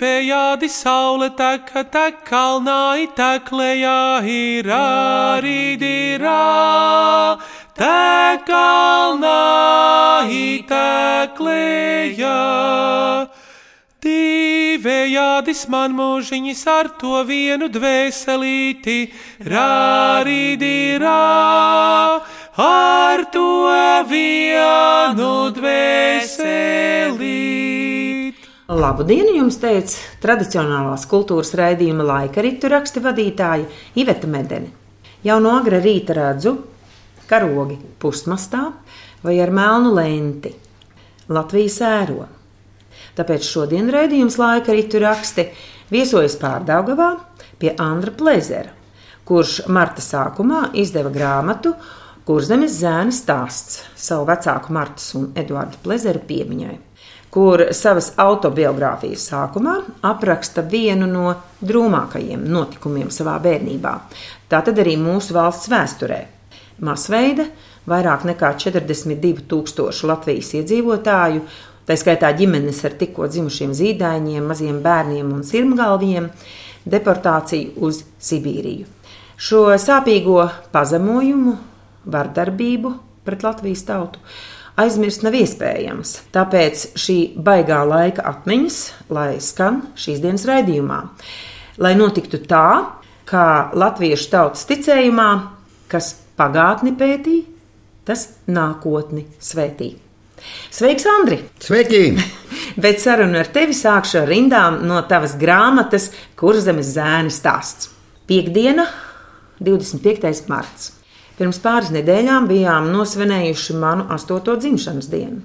Divējādi saule teka, tek kalnā, tek lejā, ir arī dirā. Tek kalnā, tek lejā. Divējādis man mūžiņas ar to vienu dvēselīti, rārīdī rā, ar to vienu dvēselīti. Labu dienu jums teica tradicionālās kultūras raidījuma laika ritu raksta vadītāja Iveta Medeni. Jau no agra rīta redzu karogi pusmastā vai ar melnu lenti. Latvijas ēro. Tāpēc šodien raidījums laika ritu raksti viesojas Pārdaugavā pie Andra Plezera, kurš marta sākumā izdeva grāmatu Kurzemes zēna stāsts savu vecāku Martas un Eduarda Plezera piemiņai kur savas autobiogrāfijas sākumā apraksta vienu no drūmākajiem notikumiem savā bērnībā. Tā tad arī mūsu valsts vēsturē. Masveida, vairāk nekā 42,000 Latvijas iedzīvotāju tā skaitā ģimenes ar tikko dzimušiem zīdaiņiem, maziem bērniem un sirmgalviem, deportāciju uz Sibīriju. Šo sāpīgo pazemojumu, vardarbību pret Latvijas tautu aizmirst nav iespējams. Tāpēc šī baigā laika atmiņas, lai skan šīs dienas raidījumā, lai notiktu tā, kā latviešu tautas ticējumā, kas pagātni pētīja, tas nākotni svētīja. Sveiks, Andri! Sveiki! Bet sarunu ar tevi sākšu ar rindām no tavas grāmatas Kurzemes zēna stāsts. Piektdiena, 25. marts. Pirms pāris nedēļām bijām nosvinējuši manu astoto dzimšanas dienu.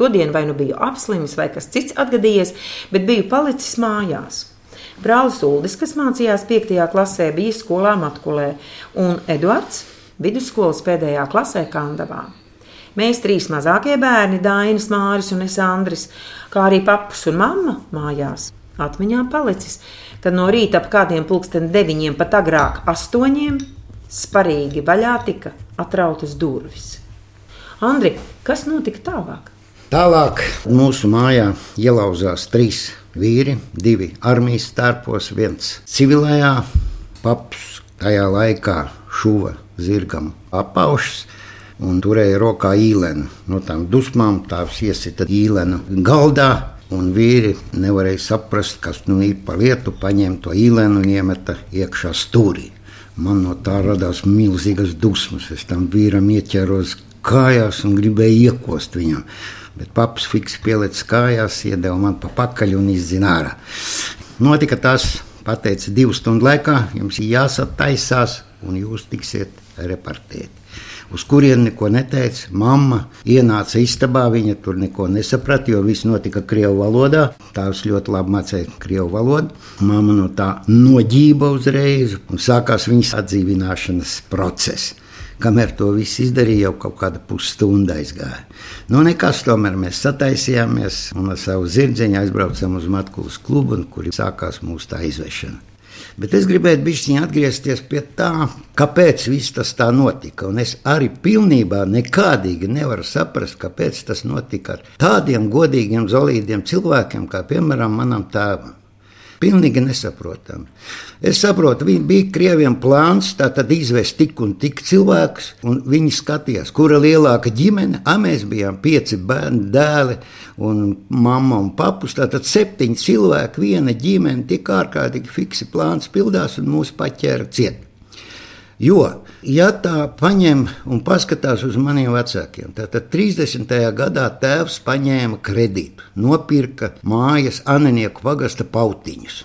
To dienu vai nu biju apslimis, vai kas cits atgadījies, bet biju palicis mājās. Brālis Uldis, kas mācījās 5. klasē, bija skolā Matkulē, un Eduards vidusskolas pēdējā klasē Kandavā. Mēs trīs mazākie bērni, Dainis, Māris un es Andris, kā arī paps un mamma mājās. Atmiņā palicis, kad no rīta ap kādiem pulksten deviņiem, pat agrāk astoņiem, sparīgi vaļā tika atrautas durvis. Andri, kas notika tālāk? Tālāk mūsu mājā ielauzās trīs vīri, divi armijas tērpos, viens civilajā. Paps tajā laikā šuva zirgam apaušas, un turēja rokā īlenu. No tām dusmām tās iesita īlenu galdā. Un vīri nevarēja saprast, kas nu ir pa lietu, paņēma to īlenu un iemeta iekšā stūrī. Man no tā radās milzīgas dusmas. Es tam vīram ieķēros kājās un gribēju iekost viņam. Bet paps fiks pielicis kājās, iedeva man pa pakaļ un izzina ārā. Notika tas, pateica, divu stundu laikā jums jāsataisās un jūs tiksiet repartēti uz kurien neko neteica. Mamma ienāca istabā, viņa tur neko nesaprata, jo viss notika krievu valodā. Tēvs ļoti labi mācīja krievu valodu. Mamma no tā noģība uzreiz un sākās viņas atdzīvināšanas process. Kamēr to viss izdarīja, jau kaut kāda pusstunda aizgāja. Nu, nekas, tomēr mēs sataisījāmies un ar savu zirdziņu aizbraucām uz Matkulas klubu, kur sākās mūsu tā izvešana. Bet es gribētu bišķiņ atgriezties pie tā, kāpēc viss tas tā notika. Un es arī pilnībā nekādīgi nevaru saprast, kāpēc tas notika ar tādiem godīgiem, zolīdiem cilvēkiem, kā piemēram manam tēvam. Pilnīgi nesaprotami. Es saprotu, viņi bija krieviem plāns, tātad izvest tik un tik cilvēkus, un viņi skatījās, kura lielāka ģimene, a mēs bijām pieci bērni, dēli un mamma un papus, tātad septiņi cilvēki, viena ģimene, tik ārkārtīgi fiksi plāns pildās un mūs paķēra ciet. Jo, ja tā paņem un paskatās uz maniem vecākiem, tad 30. gadā tēvs paņēma kredītu, nopirka mājas Anenieku pagasta pautiņus.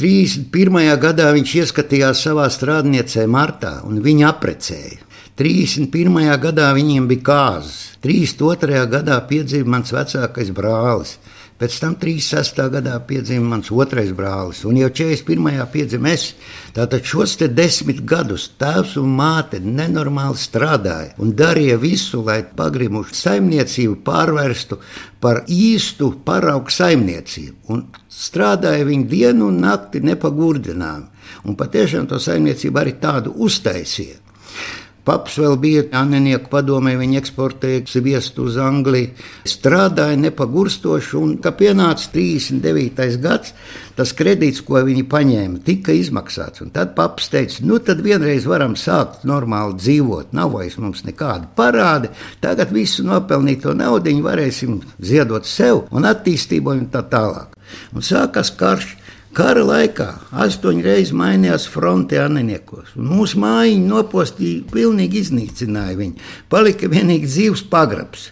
31. gadā viņš ieskatījās savā strādniecē Martā un viņa aprecēja. 31. gadā viņiem bija kārtas, 32. gadā piedzīvoja mans vecākais brālis. Pēc tam 36. gadā piedzima mans otrais brālis, un jau 41. piedzima es. Tātad šos desmit gadus tēvs un māte nenormāli strādāja un darīja visu, lai pagrimušu saimniecību pārvērstu par īstu paraugu saimniecību. Un strādāja viņi dienu un nakti nepagurdinām. Un patiešām to saimniecību arī tādu uztaisīja. Paps vēl bija Annieku padomē, viņa eksportēja sviestu uz Angliju. Strādāja nepagurstoši, un kad pienāca 39. gads, tas kredīts, ko viņi paņēma, tika izmaksāts. Un tad paps teica, nu tad vienreiz varam sākt normāli dzīvot, nav vairs mums nekāda parāda. Tagad visu nopelnīto naudu varēsim ziedot sev un attīstībai un tā tālāk. Un sākās karš. Kara laikā astoņas reizes mainījās fronte Ananiekos. Mūsu mājiņu nopostīja, pilnīgi iznīcināja viņu. Palika vienīgi dzīves pagrabs.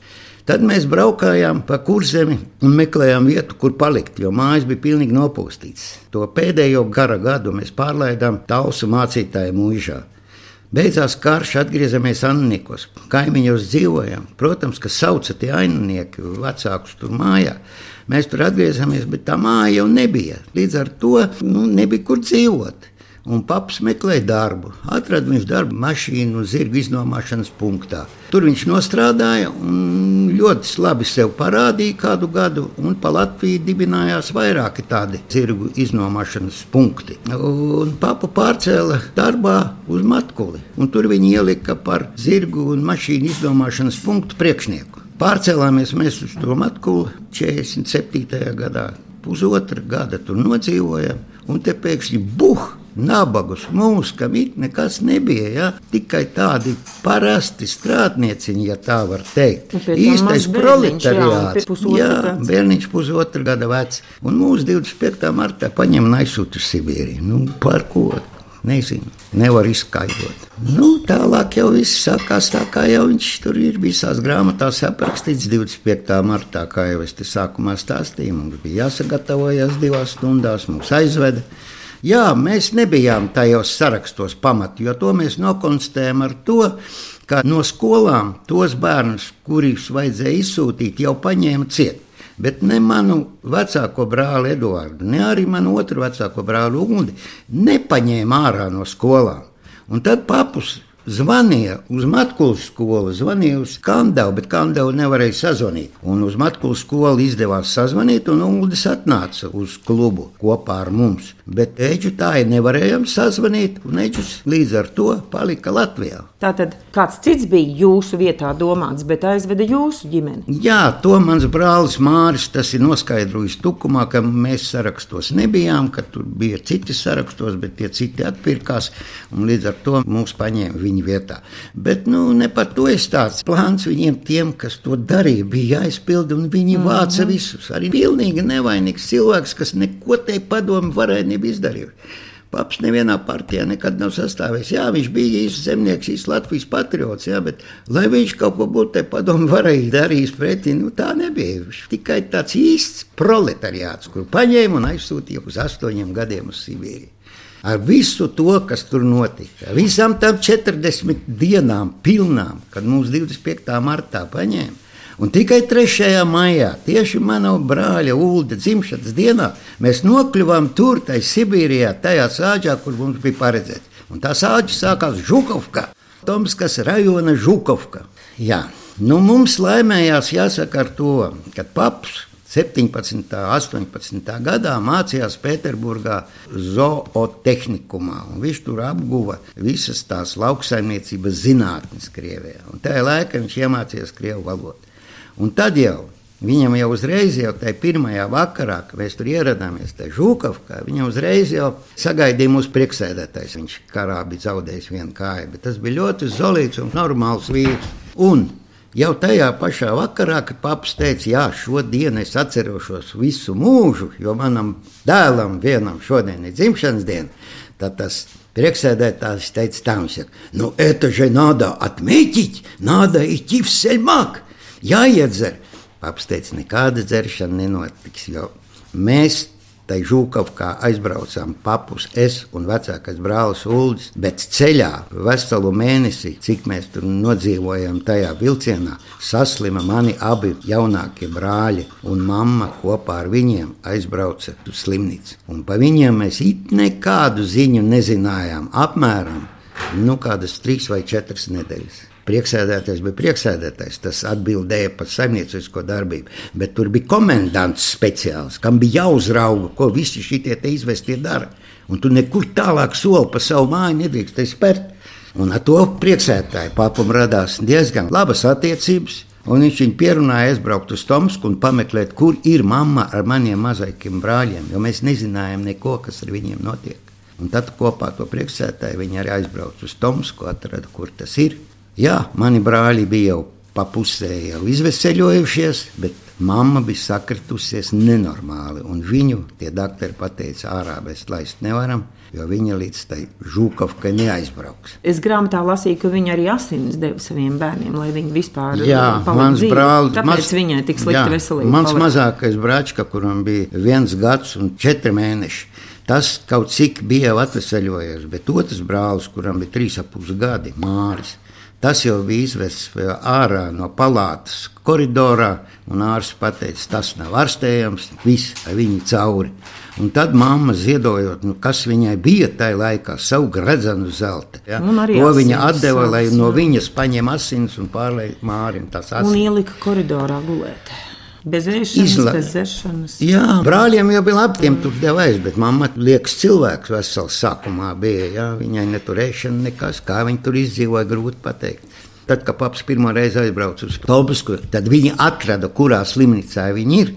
Tad mēs braukājām pa kurzemi un meklējām vietu, kur palikt, jo mājas bija pilnīgi nopūstītas. To pēdējo gara gadu mēs pārlaidām tausu mācītāju mūžā. Beidzās karš, atgriezāmies Annikos. Kaimiņos dzīvojām. Protams, ka sauca tie aininieki vecākus tur mājā. Mēs tur atgriezāmies, bet tā māja jau nebija. Līdz ar to nu, nebija kur dzīvot. Un paps meklēja darbu. Atrada viņš darbu mašīnu zirgu iznomāšanas punktā. Tur viņš nostrādāja un ļoti labi sev parādīja kādu gadu. Pa Latviju dibinājās vairāki tādi zirgu iznomāšanas punkti. Un papu pārcēla darbā uz Matkuli. Tur viņi ielika par zirgu un mašīnu iznomāšanas punktu priekšnieku. Pārcēlāmies mēs uz to matkulu 47. gadā. Pusotra gada tur nodzīvojām, un te pēkšņi buh! Nabagus mums, kam it nekas nebija, ja? tikai tādi parasti strādnieciņi, ja tā var teikt. Īstais proletariāts. Jā, jā bērniņš pusotra gada vecs. Un mūsu 25. martā paņem un aizsūta uz Sibīriju. Nu, par ko? Nezinu, nevar izskaidrot. Nu, tālāk jau viss sākās tā, kā jau viņš tur ir visās grāmatās aprakstīts 25. martā, kā jau es te sākumā stāstīju. Mums bija jāsagatavojas divās stundās, mums aizveda. Jā, mēs nebijām tajos sarakstos pamatā, jo to mēs nokonstatējam ar to, ka no skolām tos bērnus, kurus vajadzēja izsūtīt, jau paņēma ciet. Bet ne manu vecāko brāli Eduardu, ne arī manu otru vecāko brāli Uguni nepaņēma ārā no skolām. Un tad papus zvanīja uz Matkulas skolu, zvanīja uz Kandavu, bet Kandavu nevarēja sazvanīt. Un uz Matkulas skolu izdevās sazvanīt, un Uldis atnāca uz klubu kopā ar mums. Bet Eģu tā ir nevarējām sazvanīt, un Eģis līdz ar to palika Latvijā. Tātad kāds cits bija jūsu vietā domāts, bet aizveda jūsu ģimeni? Jā, to mans brālis Māris tas ir noskaidrojis tukumā, ka mēs sarakstos nebijām, ka tur bija citi sarakstos, bet tie citi atpirkās, un līdz ar to mūs paņēma viņa vietā. Bet nu, ne par to es tāds plāns viņiem, tiem, kas to darīja, bija jāizpilda, un viņi mm -hmm. vāca visus. Arī pilnīgi nevainīgs cilvēks, kas neko te padomu varēja nebija izdarījis. Paps nevienā partijā nekad nav sastāvējis. Jā, viņš bija īsts zemnieks, īsts Latvijas patriots, jā, bet lai viņš kaut ko būtu te padomu varējis darījis pretī, nu tā nebija. Viņš tikai tāds īsts proletariāts, kur paņēma un aizsūtīja uz astoņiem gadiem uz Sibīriju ar visu to, kas tur notika. Visām tām 40 dienām, pilnām, kad mums 25. martā paņēma. Un tikai 3. maijā, tieši manā brāļa Ulda dzimšanas dienā, mēs nokļuvām tur, tajā Sibīrijā, tajā sāģā, kur mums bija paredzēts. Un tā sāģa sākās Žukovka, Tomskas rajona Žukovka. Jā, nu mums laimējās jāsaka ar to, ka paps 17. un 18. gadā mācījās Pēterburgā zootehnikumā. Viņš tur apguva visas tās lauksaimniecības zinātnes Krievijā. Un tajā laikā viņš iemācījās krievu valodu. Un tad jau Viņam jau uzreiz, jau tajā pirmajā vakarā, kad mēs tur ieradāmies, tajā Žukovkā, viņam uzreiz jau sagaidīja mūsu priekšsēdētājs. Viņš karā bija zaudējis vienu kāju, bet tas bija ļoti zolīts un normāls vīrs. Un Jau tajā pašā vakarā, kad paps teica, jā, šodien es atceros visu mūžu, jo manam dēlam vienam šodien ir dzimšanas diena, tad tas priekšsēdētājs teica, tā viņš saka, nu, это же надо отметить, надо идти в сельмак, jāiedzer. Paps teica, nekāda dzeršana nenotiks, jo mēs tai Žūkavkā aizbraucām papus, es un vecākais brālis Uldis, bet ceļā veselu mēnesi, cik mēs tur nodzīvojam tajā vilcienā, saslima mani abi jaunākie brāļi, un mamma kopā ar viņiem aizbrauca uz slimnīcu. Un pa viņiem mēs it nekādu ziņu nezinājām, apmēram nu, kādas trīs vai četras nedēļas. Prieksēdētājs bija prieksēdētājs, tas atbildēja par saimniecisko darbību. Bet tur bija komendants speciāls, kam bija jāuzrauga, ko visi šie izvestie dara. Un tu nekur tālāk soli pa savu māju nedrīkst spērt. Un ar to priekšsētāju papam radās diezgan labas attiecības. Un viņš viņu pierunāja aizbraukt uz Tomsku un pameklēt, kur ir mamma ar maniem mazākiem brāļiem, jo mēs nezinājām neko, kas ar viņiem notiek. Un tad kopā ar to priekšsētāju viņi arī aizbrauca uz Tomsku, atrada, kur tas ir. Jā, mani brāļi bija jau pa pusē jau izveseļojušies, bet mamma bija sakritusies nenormāli. Viņu tie doktori pateica, ārā mēs laist nevaram jo viņa līdz tai žūkavkai neaizbrauks. Es grāmatā lasīju, ka viņa arī asins deva saviem bērniem, lai viņi vispār jā, mans brālis, tāpēc maz, viņai tik slikti jā, veselība. Mans palika. mazākais brāčka, kuram bija viens gads un četri mēneši. Tas kaut cik bija atvesaļojies, bet otrs brālis, kuram bija trīs ap pus gadi, Māris, tas jau bija izvests ārā no palātas koridorā, un ārsts teica, tas nav ārstējams, viss ar viņu cauri. Un tad mamma ziedojot, nu, kas viņai bija tajā laikā, savu gredzenu zelta. Ja? To viņa atdeva, lai no viņas paņem asins un pārlēja mārim tās asins. Un ielika koridorā gulēt. Bez ēšanas, Izla... bez dzeršanas. Jā, brāļiem jau bija labi, tiem tur devais, bet mamma liekas cilvēks vesels sākumā bija. Jā, viņai neturēšana nekas, kā viņi tur izdzīvoja, grūti pateikt. Tad, kad paps pirmo reizi aizbrauca uz Tobisku, tad viņi atrada, kurā slimnīcā viņi ir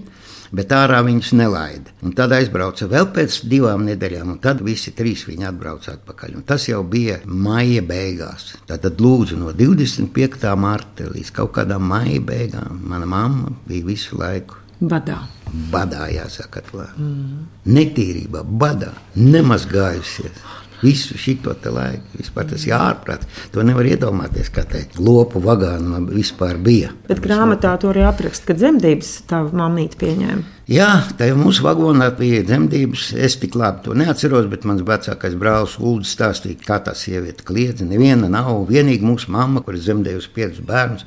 bet ārā viņus nelaida. Un tad aizbrauca vēl pēc divām nedēļām, un tad visi trīs viņi atbrauca atpakaļ. Un tas jau bija maija beigās. Tad lūdzu no 25. marta līdz kaut kādām maija beigām mana mamma bija visu laiku. Badā. Badā jāsaka, mm. netīrībā, badā, nemazgājusies visu šo laiku. Vispār tas ir ārprāts. To nevar iedomāties, kā tā lopu vagāna vispār bija. Bet grāmatā to arī apraksta, ka dzemdības tā mammīte pieņēma. Jā, tā jau mūsu vagonā bija dzemdības. Es tik labi to neatceros, bet mans vecākais brālis Ulrichs stāstīja, kā tā sieviete kliedza. Neviena nav, vienīgi mūsu mamma, kur ir dzemdējusi piecus bērnus,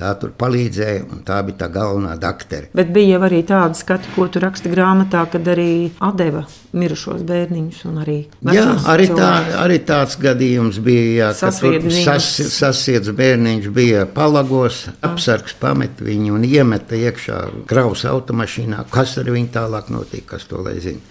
tā tur palīdzēja, un tā bija tā galvenā doktere. Bet bija arī tāda skata, ko tu raksti grāmatā, kad arī atdeva mirušos bērniņus arī. Jā, arī, tā, arī tāds gadījums bija, jā, ka tur sas, sasiets bērniņš bija palagos, apsargs pamet viņu un iemeta iekšā kraus automašīnā kas ar viņu tālāk notika, kas to lai zina.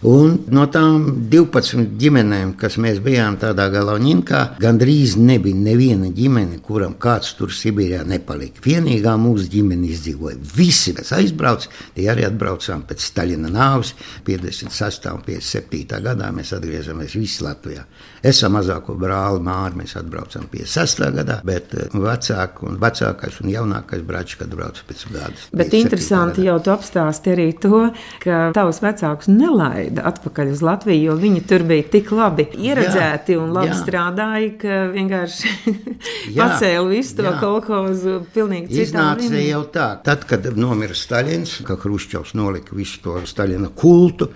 Un no tām 12 ģimenēm, kas mēs bijām tādā galvenā, gandrīz nebija neviena ģimene, kuram kāds tur Sibīrijā nepalika. Vienīgā mūsu ģimene izdzīvoja. Visi, kas aizbrauca, tie arī atbraucām pēc Staļina nāves 56. un 57. gadā. Mēs atgriezāmies visi Latvijā. Es ar mazāko brāli Māru mēs atbraucām 56. gadā, bet eh, vecāk un vecākais un jaunākais brālis, kad brauca pēc gada. Bet interesanti gadā. jau tu apstāsti arī to, ka tavus vecākus nelaid atveida atpakaļ uz Latviju, jo viņi tur bija tik labi ieredzēti jā, un labi jā. strādāja, ka vienkārši pacēla visu to kolekciju pilnīgi citādi. Iznāca jau tā, tad, kad nomira Staļins, ka Hruščovs nolika visu to Staļina kultu,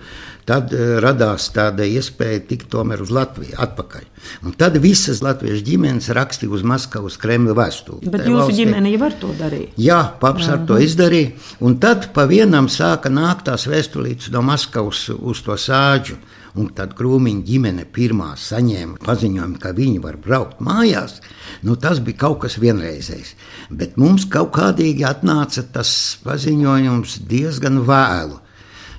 tad uh, radās tāda iespēja tikt tomēr uz Latviju atpakaļ. Un tad visas latviešu ģimenes rakstīja uz Maskavas Kremļa vēstuli. Bet jūsu valstī. ģimene jau ar to darīja? Jā, paps ar to izdarīja. Un tad pa vienam sāka nākt tās vēstulītes no Maskavas uz to sāģu. Un tad krūmiņa ģimene pirmā saņēma paziņojumu, ka viņi var braukt mājās. Nu, tas bija kaut kas vienreizējs. Bet mums kaut kādīgi atnāca tas paziņojums diezgan vēlu.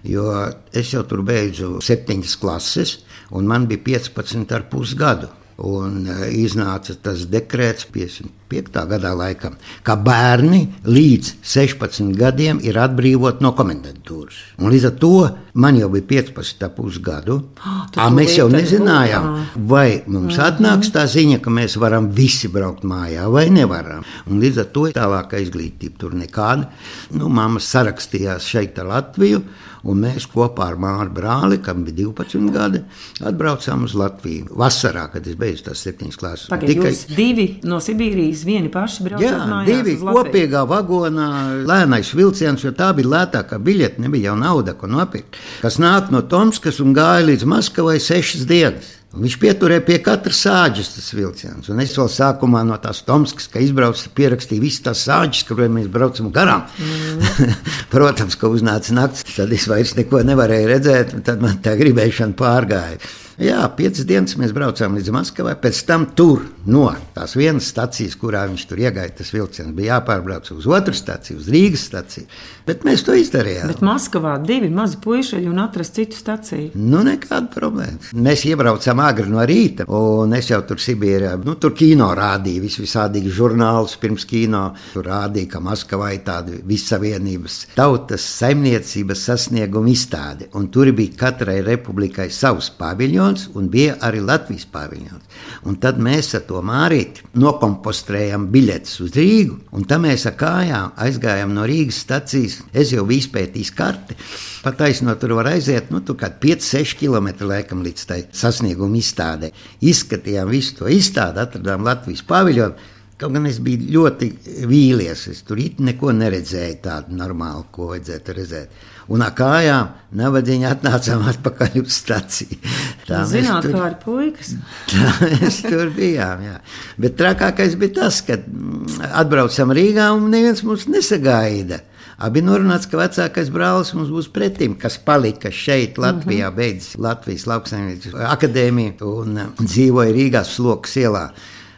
Jo es jau tur beidzu septiņas klases, un man bija 15,5 gadu. Un e, iznāca tas dekrets 55. gadā, laikam, ka bērni līdz 16 gadiem ir atbrīvoti no komendantūras. Un līdz ar to man jau bija 15,5 gadu. Oh, mēs jau nezinājām, vai mums atnāks tā ziņa, ka mēs varam visi braukt mājā, vai nevaram. Un līdz ar to tālākā izglītība tur nekāda. Nu, Māma sarakstījās šeit ar Latviju. Un mēs kopā ar māru brāli, kam bija 12 gadi, atbraucām uz Latviju. Vasarā, kad es beidzu tās septiņas klases. Pagaid, tikai divi no Sibīrijas, vieni paši braucām. Jā, divi kopīgā vagonā, lēnais vilciens, jo tā bija lētākā biļete, nebija jau nauda, ko nopirkt. Kas nāk no Tomskas un gāja līdz Maskavai sešas dienas. Viņš pieturēja pie katra sāģes tas vilciens. Un es vēl sākumā no tās Tomskas, ka izbraucu, pierakstīju visas tās sāģes, kuriem mēs braucam garām. Mm. Protams, ka uznāca naktis, tad es vairs neko nevarēju redzēt, un tad man tā gribēšana pārgāja. Jā, piecas dienas mēs braucām līdz Maskavai. Pēc tam tur no tās vienas stācijas, kurā viņš tur iegāja, tas vilciens bija jāpārbrauc uz otru stāciju, uz Rīgas stāciju. Bet mēs to izdarījām. Bet Maskavā divi mazi puiši un atrast citu staciju. Nu, nekāda problēma. Mēs iebraucām agri no rīta, un es jau tur Sibīrijā, nu, tur kino rādīju, vis visādīgi žurnālus pirms kino. Tur rādīja, ka Maskavā ir tāda vissavienības tautas saimniecības sasnieguma izstāde, un tur bija katrai republikai savs paviljons, un bija arī Latvijas paviljons. Un tad mēs ar to mārīti nokompostrējām biļetes uz Rīgu, un tam mēs ar kājām aizgājām no Rīgas stacijas. Es jau biju izpētījis karti, pat aizno tur var aiziet, nu, tur kā 5-6 km laikam līdz tai sasnieguma izstādē. Izskatījām visu to izstādi, atradām Latvijas paviljonu. Kaut gan es biju ļoti vīlies, es tur neko neredzēju tādu normālu, ko vajadzētu redzēt. Un ar kājām nabadzīgi atnācām atpakaļ uz staciju. Tā Zināt, tur, kā ar puikas. tā mēs tur bijām, jā. Bet trakākais bija tas, ka mm, atbraucam Rīgā un neviens mūs nesagaida. Abi norunāts, ka vecākais brālis mums būs pretim, kas palika šeit, Latvijā, beidzis Latvijas lauksaimniecības akadēmiju un uh, dzīvoja Rīgā sloks ielā.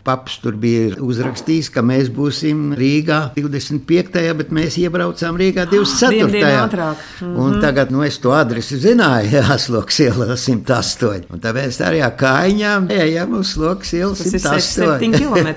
Paps tur bija uzrakstījis, ka mēs būsim Rīgā 25. bet mēs iebraucām Rīgā 24. ātrāk. Mm -hmm. Tagad nu, es to adresi zināju, Jāsloks iela 108. Un tāpēc arī ar kājām ejam uz Sloks ielu 108 km.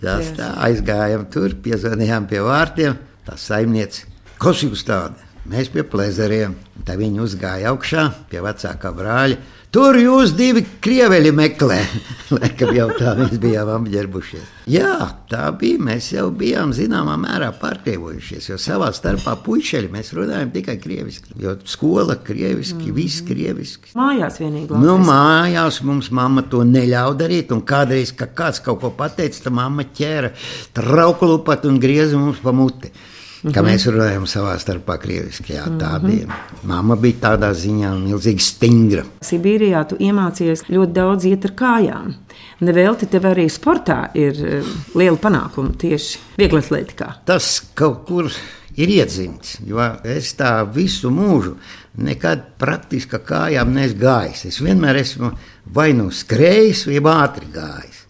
Tas tā aizgājām tur, piezvanījām pie vārtiem. Tā saimniece, kas jūs tāda? Mēs pie plezeriem. Tā viņi uzgāja augšā pie vecākā brāļa. Tur jūs divi krieveļi meklē. Laikam jau tā mēs bijām apģērbušies. Jā, tā bija. Mēs jau bijām zināmā mērā pārkrievojušies. Jo savā starpā puišeļi mēs runājam tikai krieviski. Jo skola krieviski, mm. viss krieviski. Mājās vienīgi. Nu, mājās mums mamma to neļauj darīt. Un kādreiz, kad kāds kaut ko pateica, tad mamma ķēra trauku lupat un grieza mums pa muti. Mm -hmm. Kā mēs runājam savā starpā krieviski, jā, tā mm -hmm. bija. Māma bija tādā ziņā milzīgi stingra. Sibīrijā tu iemācījies ļoti daudz iet ar kājām. Nevelti tev arī sportā ir uh, liela panākuma tieši vieglatlētikā. Tas kaut kur ir iedzimts, jo es tā visu mūžu nekad praktiski kājām neesmu gājis. Es vienmēr esmu vai nu skrējis, vai ātri gājis.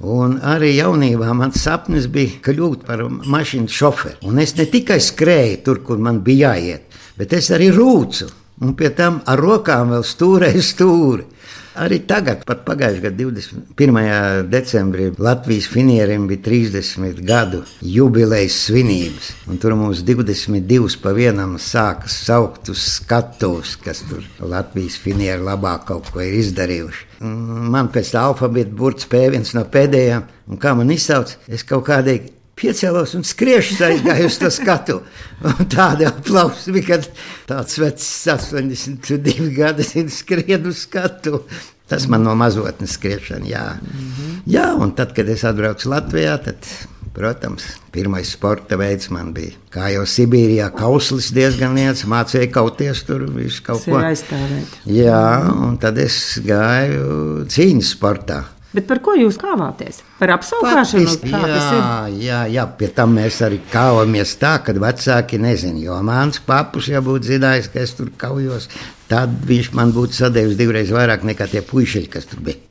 Un arī jaunībā mans sapnis bija kļūt par mašīnu šoferi. Un es ne tikai skrēju tur, kur man bija jāiet, bet es arī rūcu. Un pie tam ar rokām vēl stūrēju stūri. Arī tagad, pat pagājušā gada 21. decembrī, Latvijas finieriem bija 30 gadu jubilejas svinības. Tur mums 22 pa vienam sākas saukt uz skatuves, kas tur Latvijas finieri labāk kaut ko ir izdarījuši. Man pēc alfabēta burts P1 no pēdējām, un kā man izsauc, es kaut kādīgi piecēlos un skriešu aizgāju uz to skatu. Un tāda aplausa bija, kad tāds vecs 82 gadi skrien uz skatu. Tas man no mazotnes skriešana, jā. Mm -hmm. jā. Un tad, kad es atbraucu Latvijā, tad, protams, pirmais sporta veids man bija. Kā jau Sibīrijā, kauslis diezgan liels, mācīja kauties tur visu kaut ko. Aizstāvēt. Jā, un tad es gāju cīņas sportā. Bet par ko jūs kāvāties? Par apskaukšanu? Jā, jā, jā, pie tam mēs arī kāvamies tā, ka vecāki nezina. Jo mans papus jau būtu zinājis, ka es tur kaujos, tad viņš man būtu sadēvis divreiz vairāk nekā tie puiši, kas tur bija.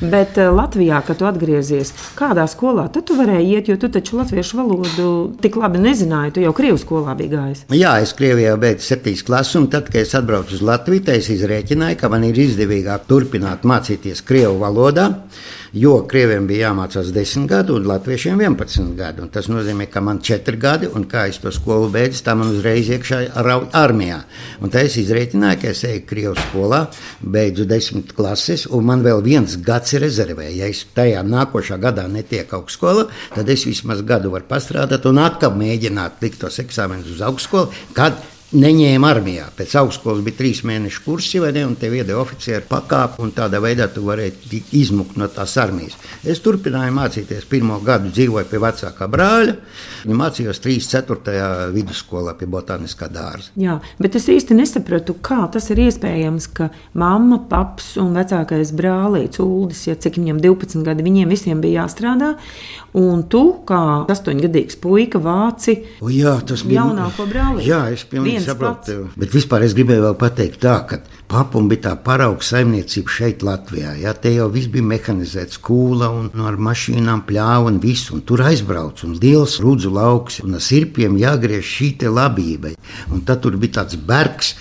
Bet uh, Latvijā, kad tu atgriezies, kādā skolā tad tu varēji iet, jo tu taču latviešu valodu tik labi nezināji. Tu jau Krievijas skolā biji gājis. Jā, es Krievijā beidzu 7. klasi, un tad, kad es atbraucu uz Latviju, es izrēķināju, ka man ir izdevīgāk turpināt mācīties Krievijas valodā jo krieviem bija jāmācās 10 gadi un latviešiem 11 gadi. Un tas nozīmē, ka man ir 4 gadi, un kā es to skolu beidzu, tā man uzreiz iekšā armijā. Un tā es izreikināju, ka es eju Krievijas skolā, beidzu 10 klases, un man vēl viens gads ir rezervē. Ja es tajā nākošā gadā netieku augstskola, tad es vismaz gadu varu pastrādāt un atkal mēģināt likt tos eksāmenus uz augstskolu, kad neņēma armijā. Pēc augstskolas bija trīs mēnešu kursi, vai ne? Un te viedē oficieri pakāpa, un tādā veidā tu varēji izmukt no tās armijas. Es turpināju mācīties pirmo gadu, dzīvoju pie vecākā brāļa. Mācījos 3.4. vidusskolā pie botāniskā dārza. Jā, bet es īsti nesapratu, kā tas ir iespējams, ka mamma, paps un vecākais brālīts Uldis, ja cik viņam 12 gadi, viņiem visiem bija jāstrādā, un tu, kā astoņgadīgs puika, vāci o, jā, tas bija jaunāko brāli. Jā, es pilnīgi viens saprotu, pats. bet vispār es gribēju vēl pateikt tā, ka papam bija tā parauga saimniecība šeit Latvijā. Jā, te jau viss bija mehanizēts, kūla un nu, ar mašīnām pļāva un viss, un tur aizbrauc un liels rudzu lauks, un ar sirpiem jāgriež šī te labība. Un tad tur bija tāds bergs.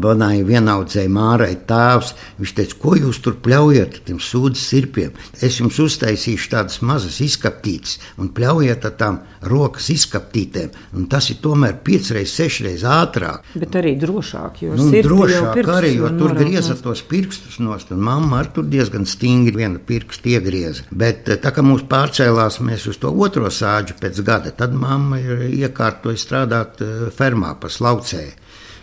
Bonai vienaudzēja Mārai tēvs. Viņš teica, ko jūs tur pļaujat ar tiem sūdzes sirpiem? Es jums uztaisīšu tādas mazas izkaptītes un pļaujiet ar tām rokas izkaptītēm. Un tas ir tomēr piecreiz, sešreiz ātrāk. Bet arī drošāk, jo Nu, drošāk arī, jo tur grieza nost. tos pirkstus nost, un mamma ar tur diezgan stingri vienu pirkstu iegrieza. Bet eh, tā kā mūs pārcēlās mēs uz to otro sāģu pēc gada, tad mamma ir iekārtoja strādāt eh, fermā pa slaucēju.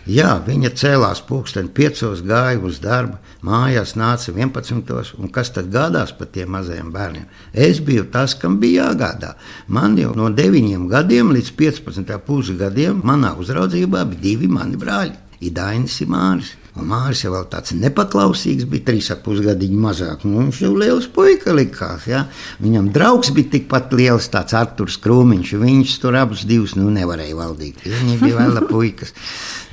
Jā, viņa cēlās pulksten piecos, gāja uz darbu, mājās nāca 11. un kas tad gādās par tiem mazajiem bērniem? Es biju tas, kam bija jāgādā. Man jau no 9 gadiem līdz 15 pusgadiem manā uzraudzībā bija divi mani brāļi. Idainis ir Māris. Un Māris jau vēl tāds nepaklausīgs, bija trīs ar pusgadiņu mazāk. Nu, viņš jau liels puika likās. Ja? Viņam draugs bija tikpat liels, tāds Arthurs Krūmiņš. Viņš tur abus divus nu, nevarēja valdīt. Viņi bija vēl puikas.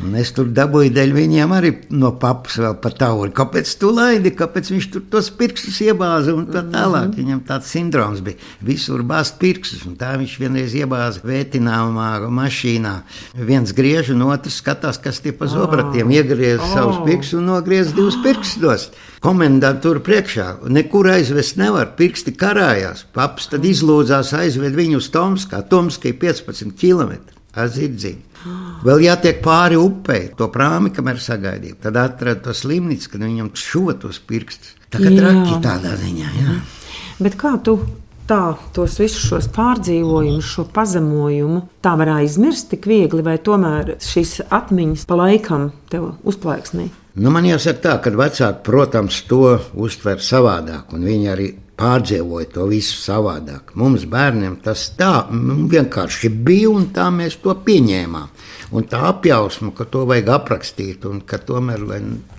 Un es tur dabūju dēļ viņiem arī no papas vēl pa tauri. Kāpēc tu laidi, kāpēc viņš tur tos pirkstus iebāza un tā tālāk. Viņam tāds sindroms bija. Visur bāzt pirkstus, un tā viņš vienreiz iebāza vētināmā mašīnā. Viens griež, un otrs skatās, kas tie pa zobratiem iegriez savus pirkstus un nogriez divus pirkstus. Komendanti tur priekšā nekur aizvest nevar. Pirksti karājās. Paps tad izlūdzās aizved viņu uz Tomskā. Tomska ir 15 km. Azirdzība. Vēl jātiek pāri upei, to prāmi, kamēr sagaidīja. Tad atrada to slimnīcu, kad viņam šuva tos pirkstus. Tā kā traki tādā ziņā. Jā. Bet kā tu tā, tos visus šos pārdzīvojumus, šo pazemojumu, tā var aizmirst tik viegli, vai tomēr šīs atmiņas pa laikam tev uzplaiksnī? Nu, man jāsaka tā, ka vecāki, protams, to uztver savādāk, un viņi arī pārdzīvoja to visu savādāk. Mums, bērniem, tas tā nu, vienkārši bija, un tā mēs to pieņēmām. Un tā apjausma, ka to vajag aprakstīt, un ka tomēr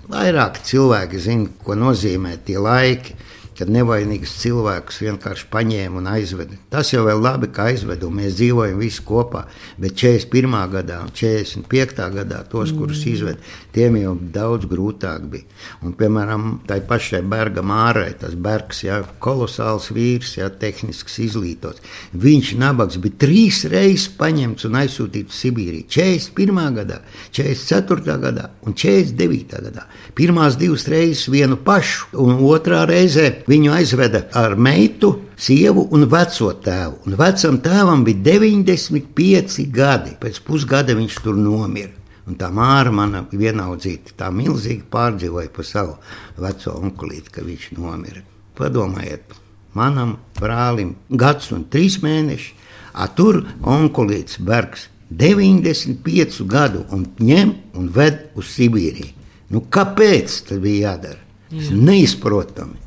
vairāk cilvēki zina, ko nozīmē tie laiki. Kad nevainīgs cilvēks vienkārši paņēma un aizveda. Tas jau ir labi, ka aizveda, un mēs dzīvojam visi kopā. Bet 41. gadā un 45. gadā tos, kurus izveda, tiem jau daudz grūtāk bija. Un, piemēram, tai pašai Berga mārai, tas Bergs, jā, kolosāls vīrs, jā, tehnisks izglītots. Viņš nabaks bija trīs reizes paņemts un aizsūtīts uz Sibīriju. 41. gadā, 44. gadā un 49. gadā. Pirmās divas reizes vienu pašu, un otrā reizē viņu aizveda ar meitu, sievu un veco tēvu. Un vecam tēvam bija 95 gadi. Pēc pusgada viņš tur nomira. Un tā māra, mana vienaudzīta, tā milzīgi pārdzīvoja par savu veco onkulīti, ka viņš nomira. Padomājiet, manam brālim gads un trīs mēneši, a tur onkulīts Bergs 95 gadu un ņem un ved uz Sibīriju. Nu, kāpēc tas bija jādara? Ir neizprotami.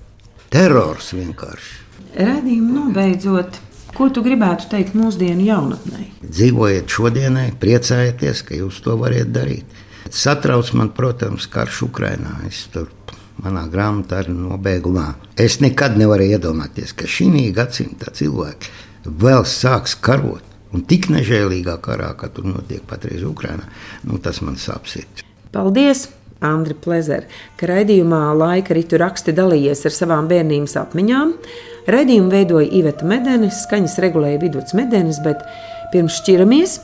Terors vienkārši. Radījumu nobeidzot, ko tu gribētu teikt mūsdienu jaunatnē? Dzīvojiet šodienai, priecājieties, ka jūs to varat darīt. Satrauc man, protams, karš Ukrainā. Es tur manā grāmatā arī nobeigumā. Es nekad nevaru iedomāties, ka šī gadsimta cilvēki vēl sāks karot. Un tik nežēlīgā karā, kā tur notiek patreiz Ukrainā, nu, tas man sāp sirds. Paldies! Andri Plezer, ka raidījumā laika ritu raksti dalījies ar savām bērnības atmiņām. Raidījumu veidoja Iveta Medenis, skaņas regulēja Vidots Medenis, bet pirms šķiramies,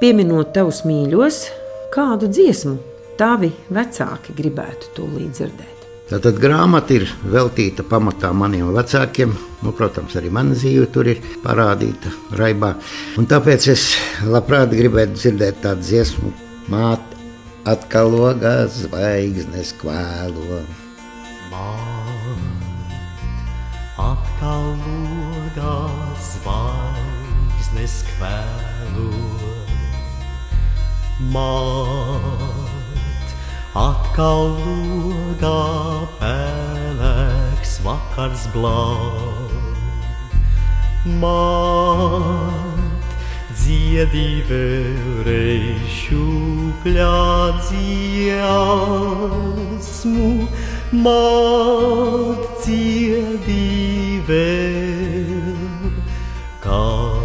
pieminot tavus mīļos, kādu dziesmu tavi vecāki gribētu tūlīt dzirdēt. Tātad grāmata ir veltīta pamatā maniem vecākiem. Nu, protams, arī mana dzīve tur ir parādīta raibā. Un tāpēc es labprāt gribētu dzirdēt tādu dziesmu, māte, atkal logā zvaigznes kvēlo. Atkal logā zvaigznes kvēlo. Māt, atkal logā pelēks vakars blāv. Māt, dziedīvēreišu klādziesmu, māt dziedīvēr, kā